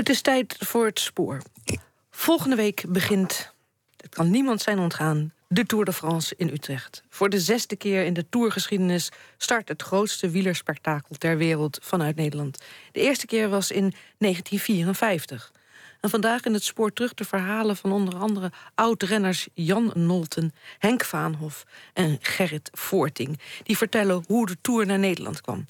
Het is tijd voor het spoor. Volgende week begint, het kan niemand zijn ontgaan, de Tour de France in Utrecht. Voor de zesde keer in de tourgeschiedenis start het grootste wielerspektakel ter wereld vanuit Nederland. De eerste keer was in 1954. En vandaag in het spoor terug de verhalen van onder andere oud-renners Jan Nolten, Henk Vaanhof en Gerrit Voorting. Die vertellen hoe de Tour naar Nederland kwam.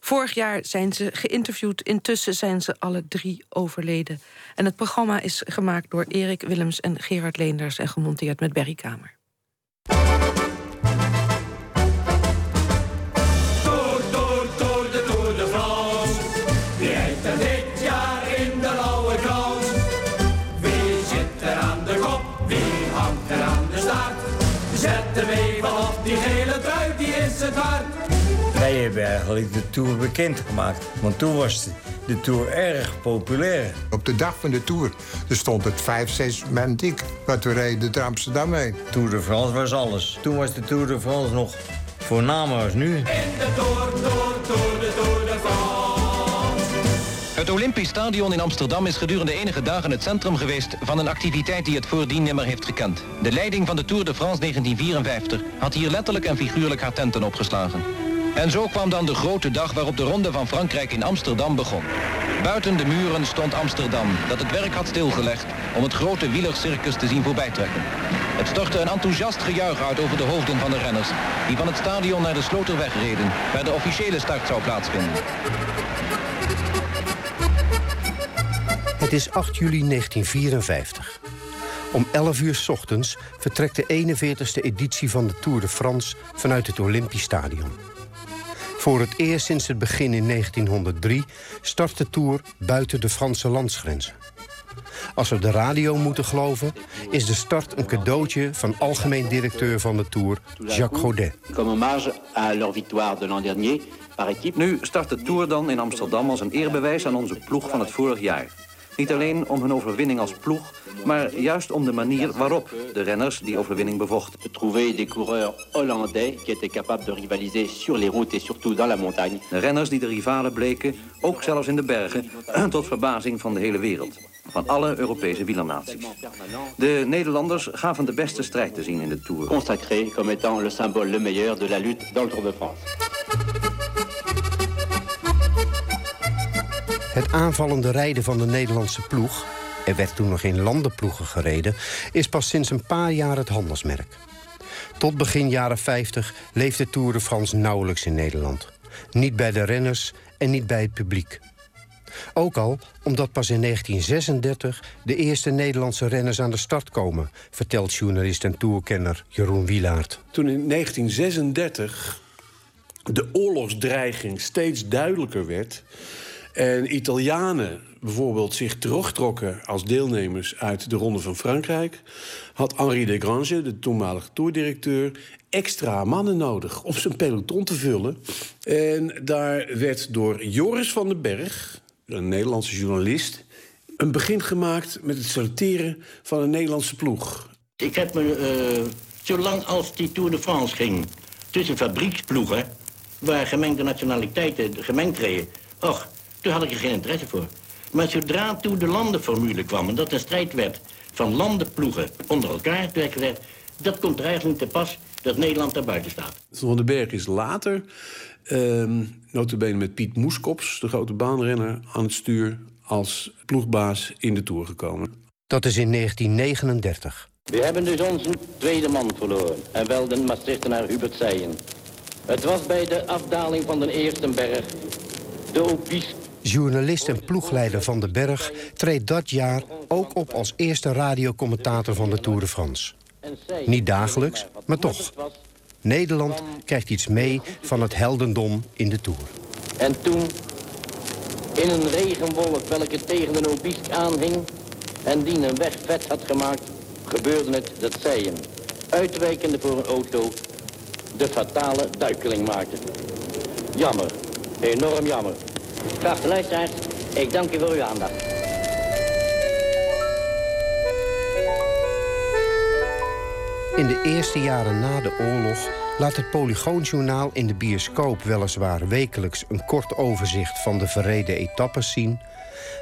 Vorig jaar zijn ze geïnterviewd, intussen zijn ze alle drie overleden. En het programma is gemaakt door Erik Willems en Gerard Leenders en gemonteerd met Berry Kamer. Eigenlijk de Tour bekendgemaakt. Want toen was de, de Tour erg populair. Op de dag van de Tour er stond het vijf, zes man dik. Wat we reden door Amsterdam heen. Tour de France was alles. Toen was de Tour de France nog voornamer als nu. In de Tour, Tour, Tour, de Tour de France. Het Olympisch Stadion in Amsterdam is gedurende enige dagen het centrum geweest van een activiteit die het voordien nimmer heeft gekend. De leiding van de Tour de France 1954 had hier letterlijk en figuurlijk haar tenten opgeslagen. En zo kwam dan de grote dag waarop de Ronde van Frankrijk in Amsterdam begon. Buiten de muren stond Amsterdam, dat het werk had stilgelegd om het grote wielercircus te zien voorbijtrekken. Het stortte een enthousiast gejuich uit over de hoofden van de renners, die van het stadion naar de Sloterweg reden, waar de officiële start zou plaatsvinden. Het is 8 juli 1954. Om 11 uur ochtends vertrekt de 41ste editie van de Tour de France vanuit het Olympisch Stadion. Voor het eerst sinds het begin in 1903 start de Tour buiten de Franse landsgrenzen. Als we de radio moeten geloven, is de start een cadeautje van algemeen directeur van de Tour, Jacques Godet. Comme hommage à leur victoire de l'an dernier par équipe. Nu start de Tour dan in Amsterdam als een eerbewijs aan onze ploeg van het vorig jaar. Niet alleen om hun overwinning als ploeg, maar juist om de manier waarop de renners die overwinning bevochten. De trouver des coureurs hollandais qui étaient capables de rivaliser sur les routes et surtout dans la montagne. De renners die de rivalen bleken, ook zelfs in de bergen, tot verbazing van de hele wereld. Van alle Europese wielernaties. De Nederlanders gaven de beste strijd te zien in de Tour. Consacré comme étant le symbole le meilleur de la lutte dans le Tour de France. Het aanvallende rijden van de Nederlandse ploeg... er werd toen nog geen landenploegen gereden... is pas sinds een paar jaar het handelsmerk. Tot begin jaren 50 leefde de Tour de France nauwelijks in Nederland. Niet bij de renners en niet bij het publiek. Ook al omdat pas in 1936 de eerste Nederlandse renners aan de start komen... vertelt journalist en tourkenner Jeroen Wielaert. Toen in 1936 de oorlogsdreiging steeds duidelijker werd... en Italianen bijvoorbeeld zich terugtrokken als deelnemers uit de Ronde van Frankrijk... had Henri Desgrange, de toenmalige toerdirecteur, extra mannen nodig om zijn peloton te vullen. En daar werd door Joris van den Berg, een Nederlandse journalist... een begin gemaakt met het sorteren van een Nederlandse ploeg. Ik heb me, eh, zolang als die Tour de France ging... tussen fabrieksploegen, waar gemengde nationaliteiten gemengd reden... och, toen had ik er geen interesse voor. Maar zodra toen de landenformule kwam... en dat een strijd werd van landenploegen onder elkaar... toen gezegd, dat komt er eigenlijk niet te pas dat Nederland daar buiten staat. Van den Berg is later, ehm notabene met Piet Moeskops... de grote baanrenner, aan het stuur als ploegbaas in de Tour gekomen. Dat is in 1939. We hebben dus onze tweede man verloren. En wel de Maastrichtenaar Hubert Seijen. Het was bij de afdaling van de eerste berg. De Opis Journalist en ploegleider Van den Berg treedt dat jaar ook op als eerste radiocommentator van de Tour de France. Niet dagelijks, maar toch. Nederland krijgt iets mee van het heldendom in de Tour. En toen, in een regenwolk welke tegen de Obisk aanhing... en die een weg vet had gemaakt, gebeurde het dat Seijen... uitwijkende voor een auto, de fatale duikeling maakte. Jammer, enorm jammer. Geachte luisteraars, ik dank u voor uw aandacht. In de eerste jaren na de oorlog laat het Polygoonjournaal in de bioscoop weliswaar wekelijks een kort overzicht van de verreden etappes zien,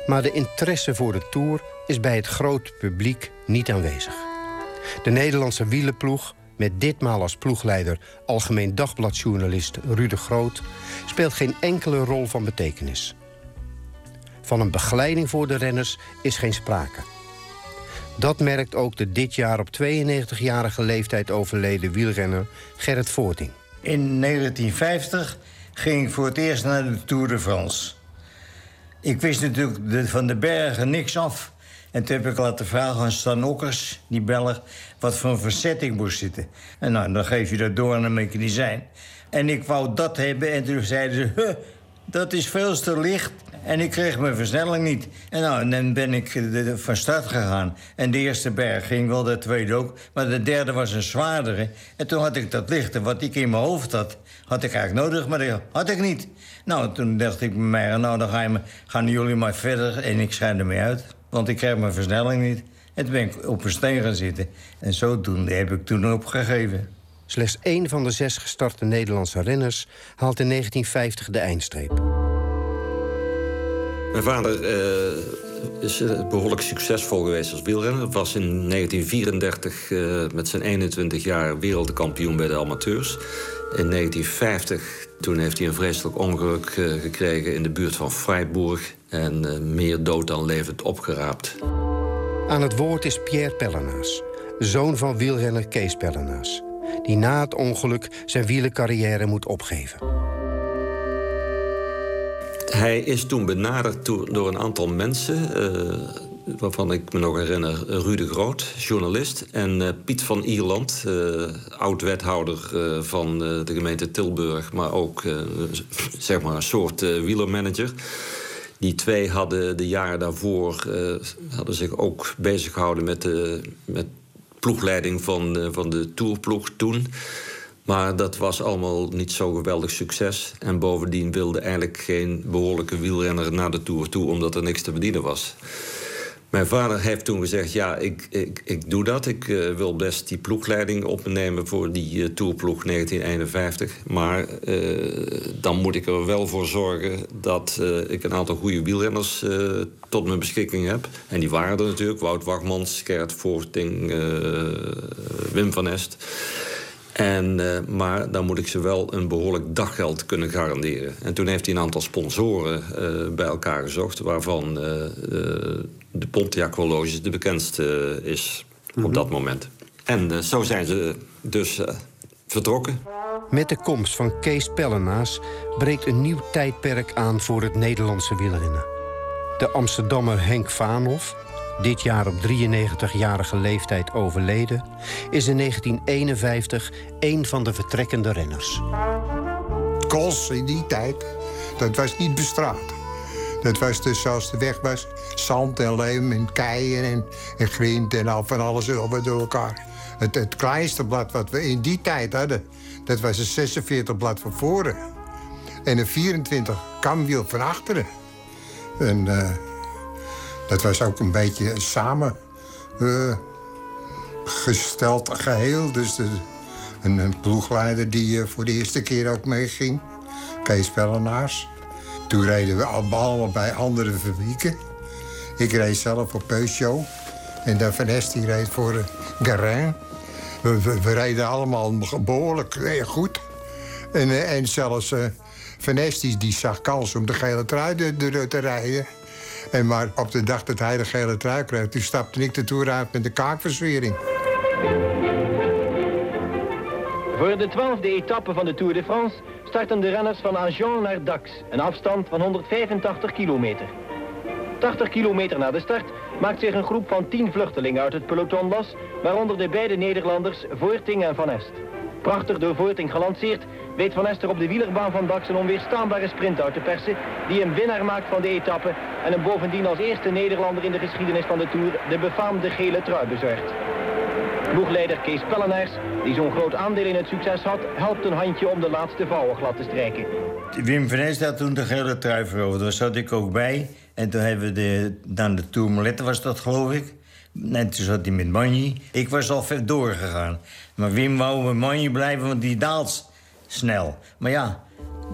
maar de interesse voor de Tour is bij het grote publiek niet aanwezig. De Nederlandse wielenploeg, met ditmaal als ploegleider algemeen dagbladjournalist Rude Groot, speelt geen enkele rol van betekenis. Van een begeleiding voor de renners is geen sprake. Dat merkt ook de dit jaar op 92-jarige leeftijd overleden wielrenner Gerrit Voorting. In 1950 ging ik voor het eerst naar de Tour de France. Ik wist natuurlijk van de bergen niks af. En toen heb ik laten vragen aan Stan Okkers, die Belg... wat voor een verzet ik moest zitten. En nou, dan geef je dat door aan een mechanizijn. En ik wou dat hebben en toen zeiden ze... Huh, dat is veel te licht. En ik kreeg mijn versnelling niet. En, nou, dan ben ik de, van start gegaan. En de eerste berg ging wel, de tweede ook. Maar de derde was een zwaardere. En toen had ik dat lichte wat ik in mijn hoofd had... had ik eigenlijk nodig, maar dat had ik niet. Nou, toen dacht ik bij mij... nou, dan gaan jullie maar verder en ik schijn ermee uit. Want ik kreeg mijn versnelling niet. En toen ben ik op een steen gaan zitten. En zodoende heb ik toen opgegeven. Slechts één van de zes gestarte Nederlandse renners haalt in 1950 de eindstreep. Mijn vader uh, is behoorlijk succesvol geweest als wielrenner. Was in 1934 uh, met zijn 21 jaar wereldkampioen bij de amateurs. In 1950 toen heeft hij een vreselijk ongeluk uh, gekregen in de buurt van Freiburg. En meer dood dan levend opgeraapt. Aan het woord is Pierre Pellenaas, zoon van wielrenner Kees Pellenaas die na het ongeluk zijn wielencarrière moet opgeven. Hij is toen benaderd door een aantal mensen, uh, waarvan ik me nog herinner, Rude Groot, journalist, en uh, Piet van Ierland, uh, oud-wethouder van de gemeente Tilburg, maar ook zeg maar een soort wielermanager. Die twee hadden de jaren daarvoor hadden zich ook bezig gehouden met, de, met ploegleiding van de, van de tourploeg toen. Maar dat was allemaal niet zo geweldig succes. En bovendien wilde eigenlijk geen behoorlijke wielrenner naar de Tour toe... omdat er niks te verdienen was. Mijn vader heeft toen gezegd, ja, ik, ik, ik doe dat. Ik uh, wil best die ploegleiding opnemen voor die uh, Tourploeg 1951. Maar uh, dan moet ik er wel voor zorgen dat ik een aantal goede wielrenners tot mijn beschikking heb. En die waren er natuurlijk. Wout Wachmans, Gerrit Voorting, Wim van Est. En, uh, maar dan moet ik ze wel een behoorlijk daggeld kunnen garanderen. En toen heeft hij een aantal sponsoren uh, bij elkaar gezocht... waarvan uh, de Pontiac Horloge de bekendste is op mhm. dat moment. En zo zijn ze dus vertrokken. Met de komst van Kees Pellenaas breekt een nieuw tijdperk aan voor het Nederlandse wielrennen. De Amsterdammer Henk Vaanhoff dit jaar op 93-jarige leeftijd overleden, is in 1951 een van de vertrekkende renners. Kools in die tijd, dat was niet bestraat. Dat was dus zoals de weg was, zand en leem en keien en, grind en al van alles door elkaar. Het, het kleinste blad wat we in die tijd hadden, dat was een 46 blad van voren. En een 24 kamwiel van achteren. En uh, dat was ook een beetje een samen uh, gesteld geheel. Dus een, een, ploegleider die uh, voor de eerste keer ook meeging. Kees Pellenaars. Toen reden we allemaal bij andere fabrieken. Ik reed zelf voor Peugeot. En de Van Est reed voor uh, Garin. We, we, reden allemaal behoorlijk goed. En, zelfs Van Est die zag kans om de gele trui te rijden. En maar op de dag dat hij de gele trui kreeg... toen stapte ik de Tour uit met de kaakverswering. Voor de twaalfde etappe van de Tour de France... starten de renners van Agen naar Dax. Een afstand van 185 kilometer. 80 kilometer na de start maakt zich een groep van 10 vluchtelingen uit het peloton los... waaronder de beide Nederlanders Voorting en Van Est. Prachtig door Voorting gelanceerd weet Van Ester op de wielerbaan van Dax een onweerstaanbare sprint uit te persen... die een winnaar maakt van de etappe en hem bovendien als eerste Nederlander in de geschiedenis van de Tour... de befaamde gele trui bezorgt. Ploegleider Kees Pellenaars, die zo'n groot aandeel in het succes had... helpt een handje om de laatste vouwen glad te strijken. Wim van Est had toen de gele trui veroverd. Daar zat ik ook bij. En toen hebben we de, dan de was dat, geloof ik. En toen zat hij met Manji. Ik was al ver doorgegaan. Maar Wim wou met Manji blijven, want die daalt snel. Maar ja,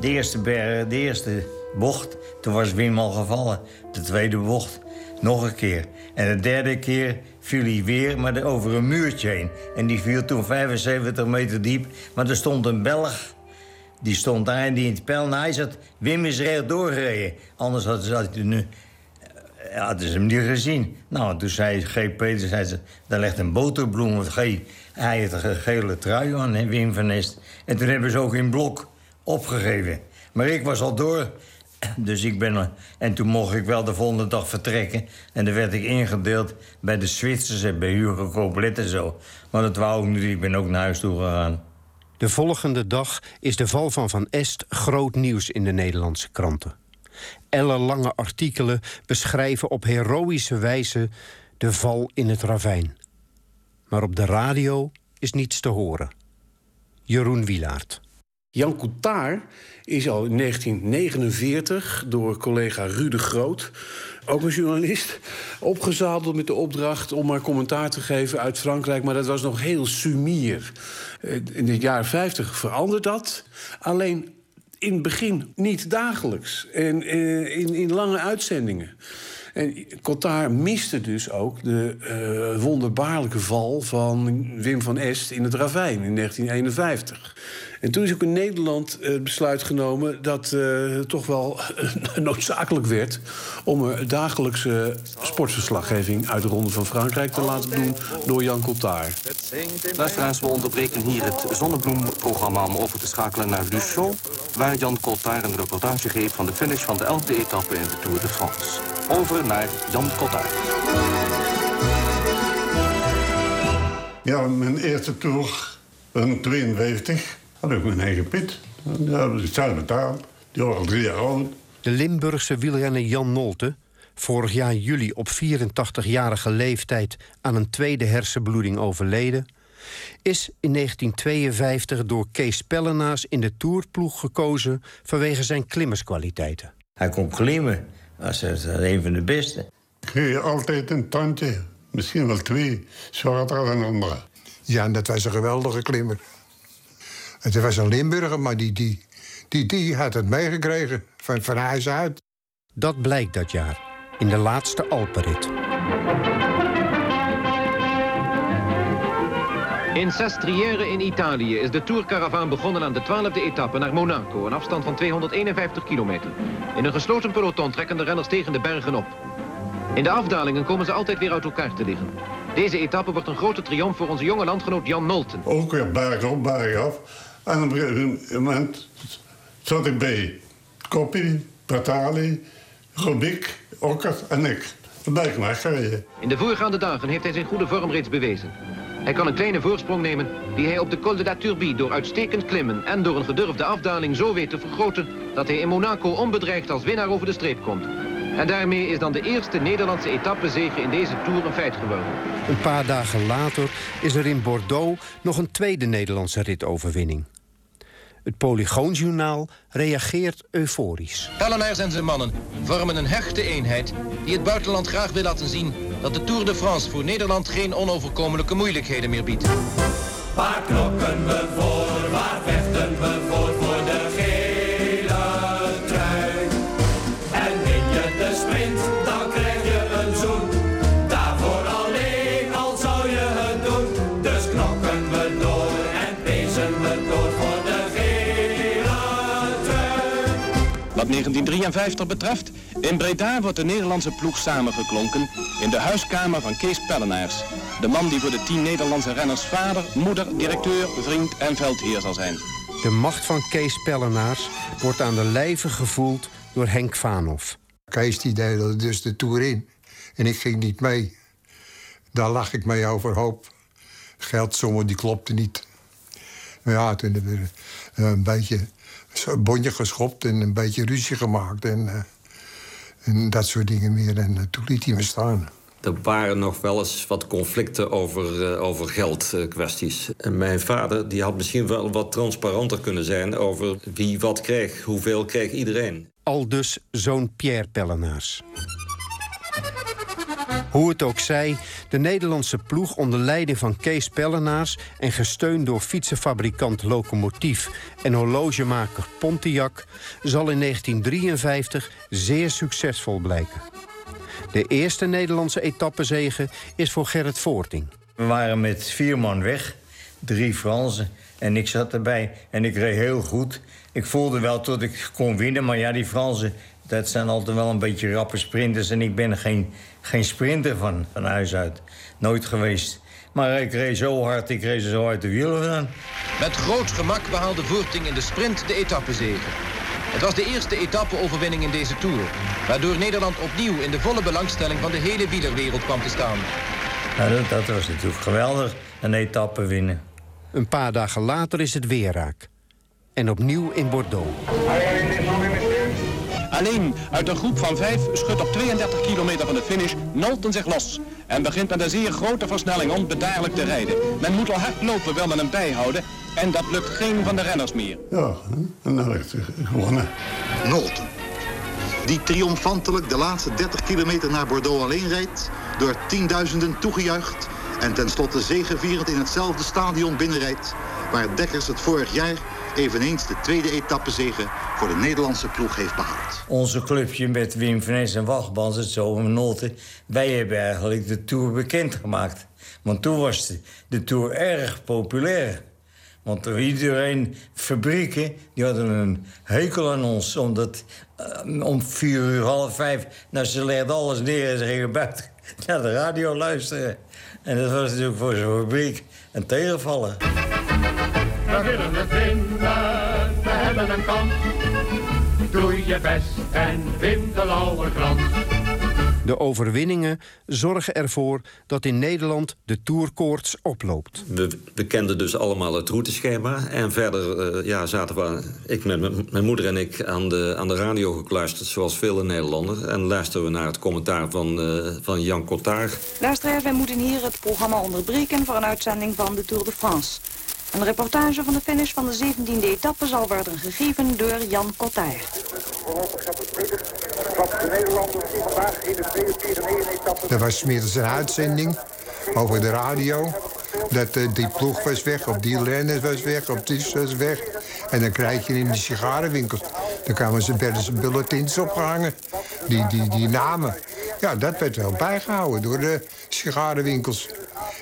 de eerste, berg, de eerste bocht, toen was Wim al gevallen. De tweede bocht, nog een keer. En de derde keer viel hij weer, maar over een muurtje heen. En die viel toen 75 meter diep. Maar er stond een Belg, die stond daar en die in het pijl. En hij zat, Wim is recht doorgereden. Anders had hij nu... Hadden ze hem niet gezien. Nou, toen zei G. Peter, zei ze, daar ligt een boterbloem. Want G. Hij had een gele trui aan, hè, Wim van Nest. En toen hebben ze ook in blok opgegeven. Maar ik was al door. Dus ik ben... En toen mocht ik wel de volgende dag vertrekken. En dan werd ik ingedeeld bij de Zwitsers en bij Hugo Coplet en zo. Maar dat wou ik niet. Ik ben ook naar huis toe gegaan. De volgende dag is de val van Van Est groot nieuws in de Nederlandse kranten. Ellenlange artikelen beschrijven op heroïsche wijze de val in het ravijn. Maar op de radio is niets te horen. Jeroen Wilaert. Jan Coutard is al in 1949 door collega Rude Groot, ook een journalist, opgezadeld met de opdracht om maar commentaar te geven uit Frankrijk. Maar dat was nog heel sumier. Eh, In de jaren 50 verandert dat. Alleen in het begin niet dagelijks. En eh, in, in lange uitzendingen. En Cotard miste dus ook de eh, wonderbaarlijke val van Wim van Est in het ravijn in 1951. En toen is ook in Nederland eh, het besluit genomen dat eh, het toch wel noodzakelijk werd om er dagelijkse sportverslaggeving uit de Ronde van Frankrijk te laten doen door Jan Cotard. Luisteraars, we onderbreken hier het Zonnebloem-programma om over te schakelen naar Luchon... waar Jan Coltard een reportage geeft van de finish van de 11e etappe in de Tour de France. Over naar Jan Coltard. Ja, mijn eerste tour, een 52, had ik mijn eigen pit. Ja, dat is zelf betaald. Die was al drie jaar oud. De Limburgse wielrenner Jan Nolte, vorig jaar juli op 84-jarige leeftijd aan een tweede hersenbloeding overleden, is in 1952 door Kees Pellenaars in de Tourploeg gekozen vanwege zijn klimmerskwaliteiten. Hij kon klimmen. Dat is een van de beste. Ik kreeg altijd een tandje, misschien wel twee, zwaarder dan een andere. Ja, en dat was een geweldige klimmer. Het was een Limburger, maar die, die, die, die had het meegekregen van, van huis uit. Dat blijkt dat jaar, in de laatste Alpenrit. In Sestriere in Italië is de Tourcaravaan begonnen aan de 12e etappe naar Monaco, een afstand van 251 kilometer. In een gesloten peloton trekken de renners tegen de bergen op. In de afdalingen komen ze altijd weer uit elkaar te liggen. Deze etappe wordt een grote triomf voor onze jonge landgenoot Jan Nolten. Ook weer berg op, berg af. En op een gegeven moment zat ik bij Koppie, Patali, Rubik, Okkert en ik. Dan ben ik weggereden. In de voorgaande dagen heeft hij zijn goede vorm reeds bewezen. Hij kan een kleine voorsprong nemen die hij op de Col de la Turbie door uitstekend klimmen en door een gedurfde afdaling zo weet te vergroten dat hij in Monaco onbedreigd als winnaar over de streep komt. En daarmee is dan de eerste Nederlandse etappezege in deze Tour een feit geworden. Een paar dagen later is er in Bordeaux nog een tweede Nederlandse ritoverwinning. Het Polygoonjournaal reageert euforisch. Pellenaars en zijn mannen vormen een hechte eenheid die het buitenland graag wil laten zien dat de Tour de France voor Nederland geen onoverkomelijke moeilijkheden meer biedt. Waar knokken we voor, 1953 betreft, in Breda wordt de Nederlandse ploeg samengeklonken in de huiskamer van Kees Pellenaars. De man die voor de tien Nederlandse renners vader, moeder, directeur, vriend en veldheer zal zijn. De macht van Kees Pellenaars wordt aan de lijve gevoeld door Henk Vaanhoff. Kees die deed dus de Tour in. En ik ging niet mee. Daar lag ik mee overhoop. Geldsommen die klopten niet. Maar ja, toen hebben we een beetje een bondje geschopt en een beetje ruzie gemaakt. En, eh, en dat soort dingen meer. En eh, toen liet hij me staan. Er waren nog wel eens wat conflicten over, uh, over geldkwesties. en mijn vader die had misschien wel wat transparanter kunnen zijn... over wie wat kreeg, hoeveel kreeg iedereen. Al dus zoon Pierre Pellenaars. Hoe het ook zij, de Nederlandse ploeg onder leiding van Kees Pellenaars... en gesteund door fietsenfabrikant Locomotief en horlogemaker Pontiac... zal in 1953 zeer succesvol blijken. De eerste Nederlandse etappezege is voor Gerrit Voorting. We waren met vier man weg, drie Fransen en ik zat erbij. En ik reed heel goed. Ik voelde wel tot ik kon winnen, maar ja, die Fransen... dat zijn altijd wel een beetje rappe sprinters... en ik ben geen, geen sprinter van, van huis uit. Nooit geweest. Maar ik reed zo hard, ik reed zo uit de wielen aan. Met groot gemak behaalde Voorting in de sprint de etappezege. Het was de eerste etappe-overwinning in deze Tour... waardoor Nederland opnieuw in de volle belangstelling van de hele wielerwereld kwam te staan. Nou, dat, dat was natuurlijk geweldig, een etappe winnen. Een paar dagen later is het weer raak. En opnieuw in Bordeaux. Alleen uit een groep van vijf schudt op 32 kilometer van de finish Nolten zich los. En begint met een zeer grote versnelling onbedaarlijk te rijden. Men moet al hard lopen, wil men hem bijhouden. En dat lukt geen van de renners meer. Ja, en dan werd hij gewonnen. Nolten. Die triomfantelijk de laatste 30 kilometer naar Bordeaux alleen rijdt... door tienduizenden toegejuicht... en tenslotte zegevierend in hetzelfde stadion binnenrijdt... waar Dekkers het vorig jaar eveneens de tweede etappezege... voor de Nederlandse ploeg heeft behaald. Onze clubje met Wim van Nes en Wachtbans, het zo Nolte... wij hebben eigenlijk de Tour bekendgemaakt. Want toen was de, de Tour erg populair. Want er iedereen, fabrieken, die hadden een hekel aan ons. Omdat uh, om vier uur, half vijf... nou, ze legden alles neer en ze gingen buiten naar de radio luisteren. En dat was natuurlijk voor zo'n fabriek een tegenvaller. We willen het winnen, we hebben een kans. Doe je best en win de lauwe krans. De overwinningen zorgen ervoor dat in Nederland de tourkoorts oploopt. We, we kenden dus allemaal het routeschema. En verder uh, ja, zaten we, ik met mijn moeder en ik, aan de, aan de radio gekluisterd... zoals vele Nederlanders. En luisterden we naar het commentaar van, uh, van Jan Cotard. Luisteraars, wij moeten hier het programma onderbreken... voor een uitzending van de Tour de France. Een reportage van de finish van de 17e etappe zal worden gegeven door Jan Cotard. Er was smiddags een uitzending over de radio. Dat uh, die ploeg was weg, of die renner was weg, of die was weg. En dan krijg je in de sigarenwinkels. Dan kwamen ze werden ze bulletins opgehangen. Die, die, die namen. Ja, dat werd wel bijgehouden door de sigarenwinkels.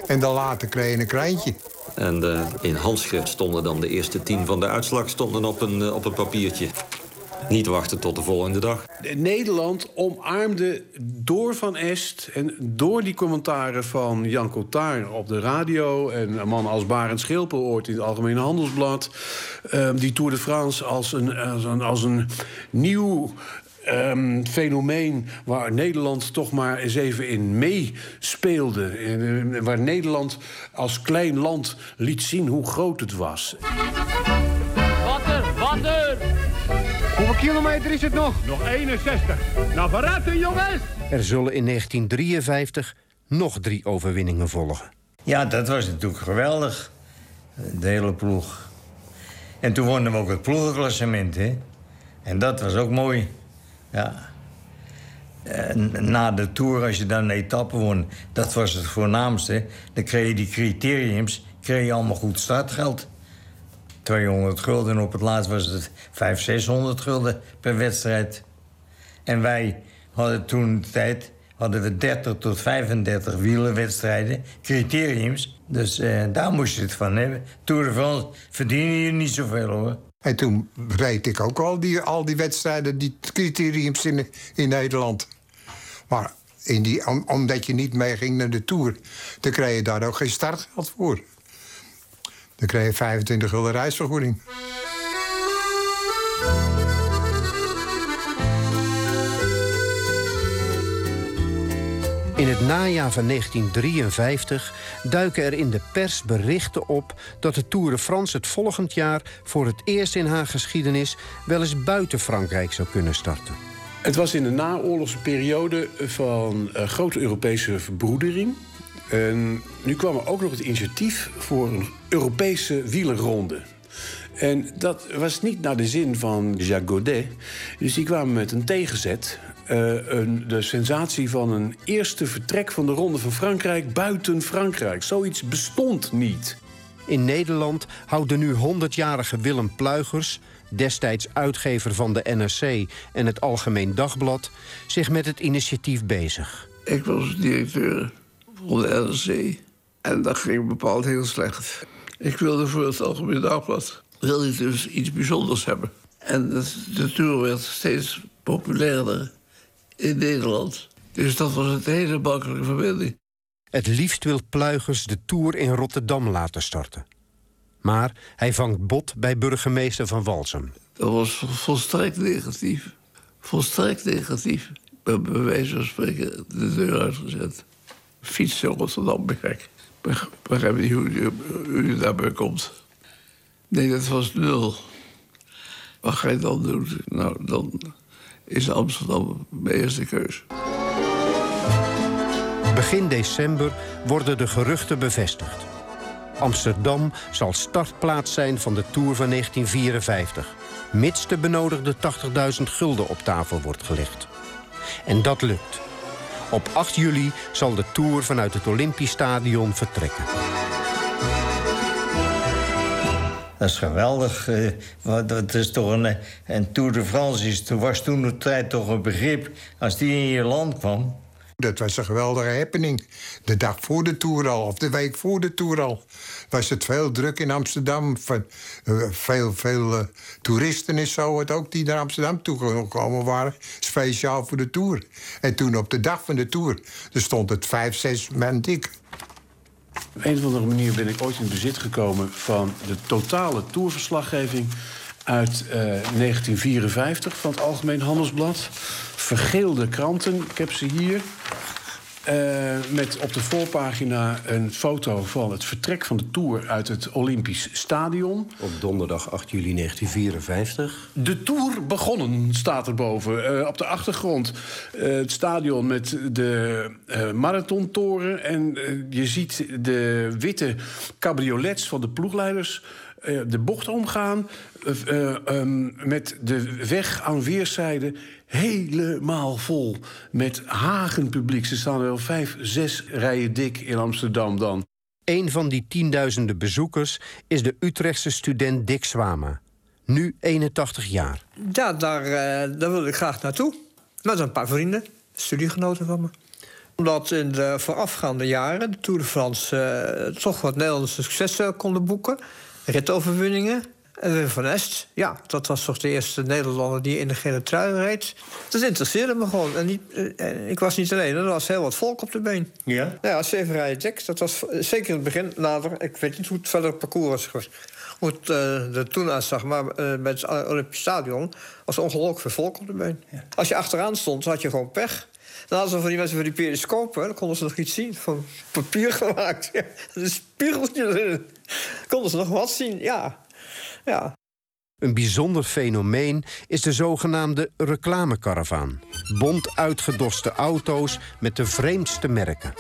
En dan later kreeg je een kleintje. En uh, in handschrift stonden dan de eerste tien van de uitslag stonden op een, uh, op een papiertje. Niet wachten tot de volgende dag. Nederland omarmde door Van Est en door die commentaren van Jan Cotard op de radio... en een man als Barend Schilper ooit in het Algemene Handelsblad... Uh, die Tour de France als een, als een, als een nieuw um, fenomeen waar Nederland toch maar eens even in meespeelde. En, waar Nederland als klein land liet zien hoe groot het was. Water, water! Hoeveel kilometer is het nog? Nog 61. Nou, verratten, jongens! Er zullen in 1953 nog drie overwinningen volgen. Ja, dat was natuurlijk geweldig. De hele ploeg. En toen wonnen we ook het ploegenklassement, hè. En dat was ook mooi. Ja. En na de Tour, als je dan een etappe won... dat was het voornaamste. Dan kreeg je die criteriums, kreeg je allemaal goed startgeld. 200 gulden en op het laatst was het 500, 600 gulden per wedstrijd. En wij hadden toen de tijd hadden we 30 tot 35 wielerwedstrijden, criteriums. Dus eh, daar moest je het van hebben. Tour de France verdien je niet zoveel hoor. En toen reed ik ook al die, al die wedstrijden, die criteriums in, in Nederland. Maar in die, om, omdat je niet meeging naar de Tour... dan kreeg je daar ook geen startgeld voor. Dan kreeg je 25 gulden reisvergoeding. In het najaar van 1953 duiken er in de pers berichten op dat de Tour de France het volgend jaar voor het eerst in haar geschiedenis wel eens buiten Frankrijk zou kunnen starten. Het was in de naoorlogse periode van uh, grote Europese verbroedering. En nu kwam er ook nog het initiatief voor een Europese wielerronde. En dat was niet naar de zin van Jacques Godet. Dus die kwamen met een tegenzet. Eh, een, de sensatie van een eerste vertrek van de Ronde van Frankrijk buiten Frankrijk. Zoiets bestond niet. In Nederland houdt de nu 100-jarige Willem Pluigers, destijds uitgever van de NRC en het Algemeen Dagblad, zich met het initiatief bezig. Ik was directeur van de NRC en dat ging bepaald heel slecht. Ik wilde voor het Algemeen Dagblad wilde ik dus iets bijzonders hebben. En de, de tour werd steeds populairder in Nederland. Dus dat was een hele makkelijke verbinding. Het liefst wil Pluigers de Tour in Rotterdam laten starten. Maar hij vangt bot bij burgemeester van Walsum. Dat was volstrekt negatief. Volstrekt negatief. Ik ben bij wijze van spreken de deur uitgezet. Fietsen in Rotterdam, ik. Begrijp niet hoe u daarbij komt. Nee, dat was nul. Wat ga je dan doen? Nou, dan is Amsterdam mijn eerste keus. Begin december worden de geruchten bevestigd. Amsterdam zal startplaats zijn van de Tour van 1954... mits de benodigde 80.000 gulden op tafel wordt gelegd. En dat lukt. Op 8 juli zal de Tour vanuit het Olympisch Stadion vertrekken. Dat is geweldig. eh, Dat is toch een, een Tour de France is, was toen de tijd toch een begrip. Als die in je land kwam. Dat was een geweldige happening. De dag voor de Tour al, of de week voor de Tour al... was het veel druk in Amsterdam. Eh, veel veel eh, toeristen en zo, het ook die naar Amsterdam toegekomen waren... speciaal voor de Tour. En toen op de dag van de Tour... er stond het vijf, zes man dik. Op een of andere manier ben ik ooit in bezit gekomen van de totale tourverslaggeving uit eh, 1954 van het Algemeen Handelsblad. Vergeelde kranten, ik heb ze hier. Eh, met op de voorpagina een foto van het vertrek van de Tour uit het Olympisch Stadion. Op donderdag 8 juli 1954. De Tour begonnen, staat erboven. Uh, op de achtergrond uh, het stadion met de marathontoren. En je ziet de witte cabriolets van de ploegleiders de bocht omgaan. Um, met de weg aan weerszijden helemaal vol. Met hagenpubliek. Ze staan er wel vijf, zes rijen dik in Amsterdam dan. Een van die tienduizenden bezoekers is de Utrechtse student Dick Swama. Nu 81 jaar. Ja, daar, uh, daar wil ik graag naartoe. Met een paar vrienden, studiegenoten van me. Omdat in de voorafgaande jaren de Tour de France uh, toch wat Nederlandse successen konden boeken. Ritoverwinningen. En Wim van Est, ja, dat was toch de eerste Nederlander die in de gele trui reed. Dat interesseerde me gewoon. En niet, eh, ik was niet alleen, er was heel wat volk op de been. Ja? Ja, zeven rijen dik. Dat was zeker in het begin, later, ik weet niet hoe het verder parcours was geweest. Hoe het uh, er toen uitzag, maar uh, met het Olympisch Stadion was ongelooflijk veel volk op de been. Ja. Als je achteraan stond, had je gewoon pech. Dan hadden ze van die mensen van die periscopen, dan konden ze nog iets zien. Van papier gemaakt. Ja, een spiegeltje erin. Konden ze nog wat zien, ja. Ja. Een bijzonder fenomeen is de zogenaamde reclamekaravaan. Bont uitgedoste auto's met de vreemdste merken.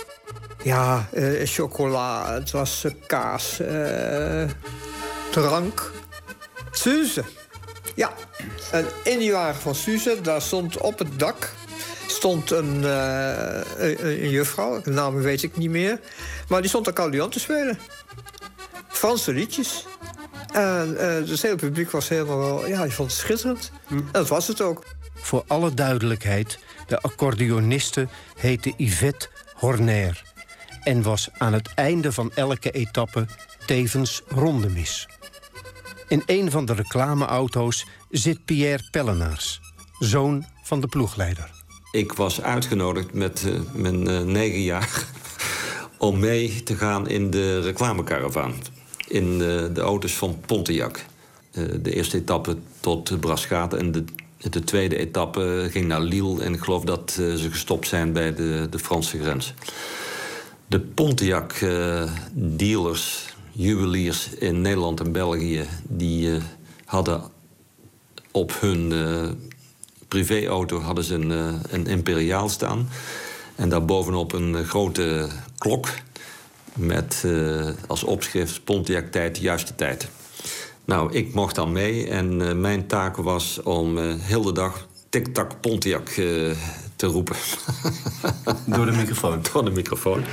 Ja, uh, chocola, het was uh, kaas, uh, drank. Suze. Ja, en in die wagen van Suze, daar stond op het dak stond een, een, een juffrouw, de naam weet ik niet meer. Maar die stond accordeon te spelen. Franse liedjes. En uh, het hele publiek was helemaal... Ja, die vond het schitterend. Hm. En dat was het ook. Voor alle duidelijkheid, de accordeoniste heette Yvette Horner... en was aan het einde van elke etappe tevens rondemis. In een van de reclameauto's zit Pierre Pellenaars, zoon van de ploegleider. Ik was uitgenodigd met uh, mijn uh, negen jaar om mee te gaan in de reclamekaravaan in de, de auto's van Pontiac. De eerste etappe tot Braschaat en de, de, tweede etappe ging naar Lille. En ik geloof dat ze gestopt zijn bij de, de Franse grens. De Pontiac uh, dealers, juweliers in Nederland en België... die hadden op hun privéauto hadden ze een, een imperiaal staan. En daarbovenop een grote klok met uh, als opschrift Pontiac tijd, juiste tijd. Nou, ik mocht dan mee en uh, mijn taak was om uh, heel de dag tic-tac Pontiac eh, te roepen. Door de microfoon? Door de microfoon.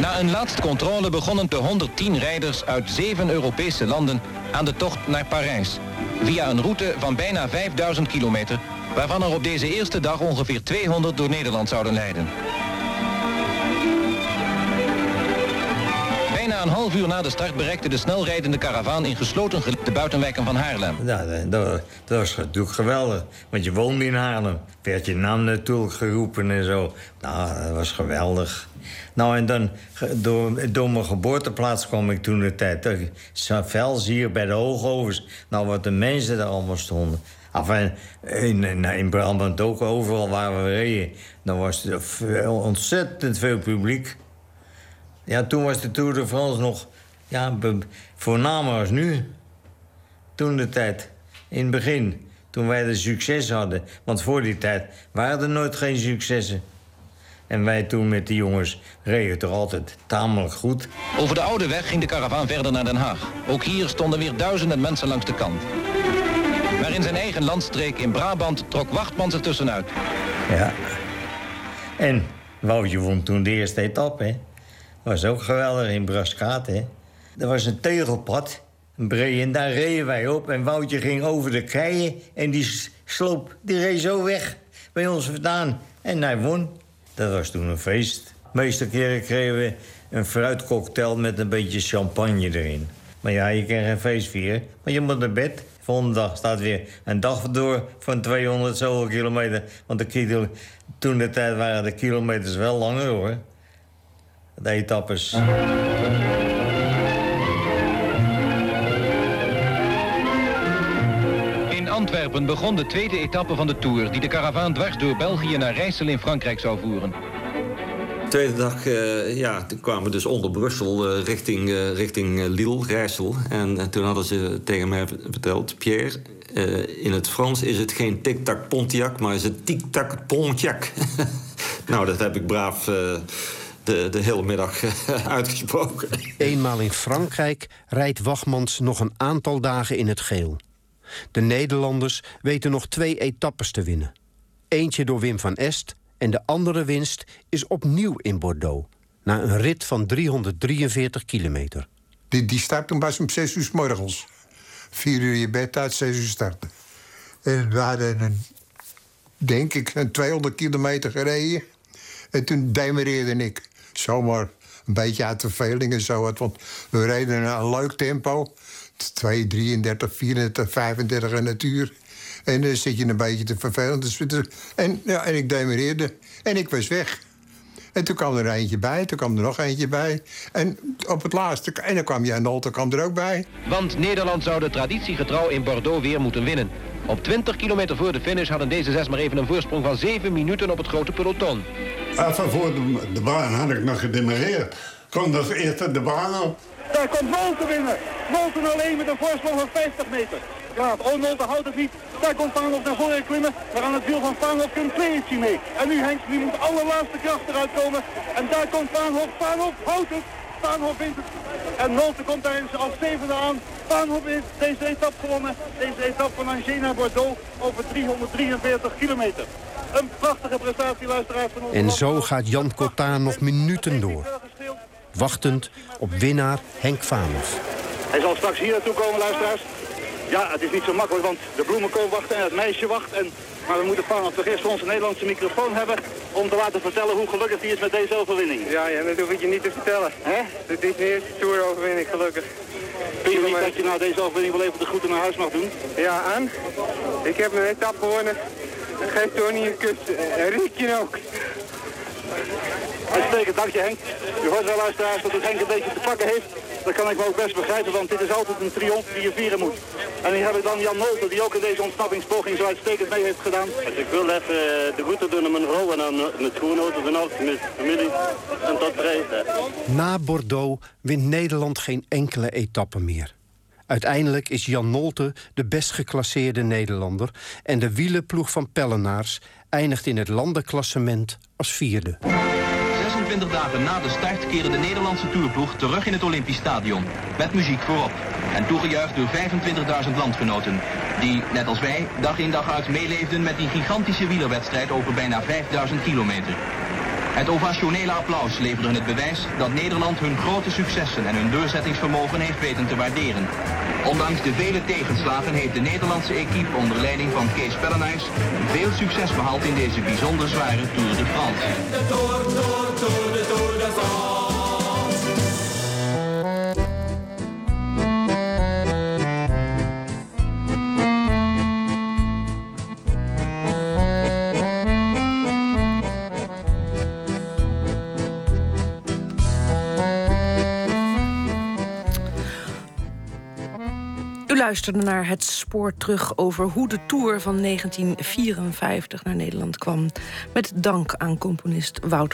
Na een laatste controle begonnen de 110 rijders uit zeven Europese landen aan de tocht naar Parijs. Via een route van bijna 5000 kilometer, waarvan er op deze eerste dag ongeveer 200 door Nederland zouden leiden. Bijna een half uur na de start bereikte de snelrijdende karavaan in gesloten de buitenwijken van Haarlem. Ja, dat, was natuurlijk geweldig. Want je woonde in Haarlem. Werd je naam natuurlijk geroepen en zo. Nou, dat was geweldig. Nou, en dan door, mijn geboorteplaats kwam ik toen de tijd. Vels hier bij de Hoogovens. Nou, wat de mensen daar allemaal stonden. Enfin, in, in, in Brabant ook overal waar we reden. Dan was er veel- ontzettend veel publiek. Ja, toen was de Tour de France nog ja, voornamer als nu. Toen de tijd. In het begin. Toen wij de succes hadden. Want voor die tijd waren er nooit geen successen. En wij toen met die jongens reden toch altijd tamelijk goed. Over de oude weg ging de karavaan verder naar Den Haag. Ook hier stonden weer duizenden mensen langs de kant. Maar in zijn eigen landstreek in Brabant trok Wachtmans er tussenuit. Ja. En Woutje won toen de eerste etappe. Was ook geweldig in Braskaat, hè. Er was een tegelpad, een breed, en daar reden wij op. En Woutje ging over de keien en die sloop, die reed zo weg bij ons vandaan. En hij won. Dat was toen een feest. Meeste keren kregen we een fruitcocktail met een beetje champagne erin. Maar ja, je kan geen feest vieren, maar je moet naar bed. Volgende dag staat weer een dag door van 200 zoveel kilometer. Want de kilo, toen de tijd waren de kilometers wel langer hoor. De etappes. In Antwerpen begon de tweede etappe van de Tour... die de karavaan dwars door België naar Rijssel in Frankrijk zou voeren. Tweede dag eh, ja, kwamen we dus onder Brussel eh, richting, eh, richting Lille, Rijssel. En toen hadden ze tegen mij verteld... Pierre, in het Frans is het geen tic-tac Pontiac... maar is het tic-tac Pontiac. nou, dat heb ik braaf de, de hele middag uitgesproken. Eenmaal in Frankrijk rijdt Wachmans nog een aantal dagen in het geel. De Nederlanders weten nog twee etappes te winnen. Eentje door Wim van Est en de andere winst is opnieuw in Bordeaux. Na een rit van 343 kilometer. Die, die start toen pas om 6 uur 's morgens. 4 uur je bed uit, 6 uur starten. En we hadden een, denk ik, een 200 kilometer gereden. En toen demereerde ik. Zomaar een beetje uit verveling en zo. Want we reden een leuk tempo. 2, 33, 34, 35 in het uur. En dan zit je een beetje te vervelen. Dus, en, ja, en ik demereerde. En ik was weg. En toen kwam er eentje bij, toen kwam er nog eentje bij. En op het laatste, en dan kwam Jan Nolte kwam er ook bij. Want Nederland zou de traditiegetrouw in Bordeaux weer moeten winnen. Op 20 kilometer voor de finish hadden deze zes maar even een voorsprong van 7 minuten op het grote peloton. Even voor de, de baan had ik nog gedemareerd. Kon als eerste de baan op. Daar komt Wolten binnen. Wolten alleen met een voorsprong van 50 meter. Ja, Onolten houdt het niet. Daar komt Paanhoff naar voren klimmen. Maar aan het wiel van Paanhoff komt Kleertje mee. En nu Henk, die moet allerlaatste kracht eruit komen. En daar komt Paanhoff. Paanhoff houdt het. Paanhoff wint het. En Nolte komt daar eens als zevende aan. Paanhoff heeft deze etappe gewonnen. Deze etappe van Angers naar Bordeaux over 343 kilometer. Een prachtige prestatie, luisteraars van ons. En zo gaat Jan Cotard nog minuten door. Wachtend op winnaar Henk Vanhoff. Hij zal straks hier naartoe komen, luisteraars. Ja, het is niet zo makkelijk, want de bloemenkool wacht en het meisje wacht. En, maar we moeten Paanhoff toch eerst onze Nederlandse microfoon hebben... om te laten vertellen hoe gelukkig hij is met deze overwinning. Ja, ja, dat hoef ik je niet te vertellen. Hè? Dit is de eerste toeroverwinning, gelukkig. Vind je niet dat je nou deze overwinning wel even de groeten naar huis mag doen? Ja, aan. Ik heb een etappe gewonnen. Geef Tony een kus. En Riekje ook. Uitstekend, dank je Henk. U hoort wel luisteraars dat het Henk een beetje te pakken heeft. Dat kan ik me ook best begrijpen, want dit is altijd een triomf die je vieren moet. En hier heb ik dan Jan Nolte, die ook in deze ontsnappingspoging zo uitstekend mee heeft gedaan. Dus ik wil even de groeten doen aan mijn vrouw en aan mijn schoonauto van alles, met familie. En tot prijs. Na Bordeaux wint Nederland geen enkele etappe meer. Uiteindelijk is Jan Nolte de best geclasseerde Nederlander... en de wielenploeg van Pellenaars eindigt in het landenklassement als vierde. 46 25 dagen na de start keerde de Nederlandse toerploeg terug in het Olympisch Stadion. Met muziek voorop. En toegejuicht door 25.000 landgenoten. Die, net als wij, dag in dag uit meeleefden met die gigantische wielerwedstrijd over bijna 5000 kilometer. Het ovationele applaus leverde het bewijs dat Nederland hun grote successen en hun doorzettingsvermogen heeft weten te waarderen. Ondanks de vele tegenslagen heeft de Nederlandse equipe onder leiding van Kees Pellenijs veel succes behaald in deze bijzonder zware Tour de France. U luisterde naar het spoor terug over hoe de Tour van 1954 naar Nederland kwam. Met dank aan componist Wouter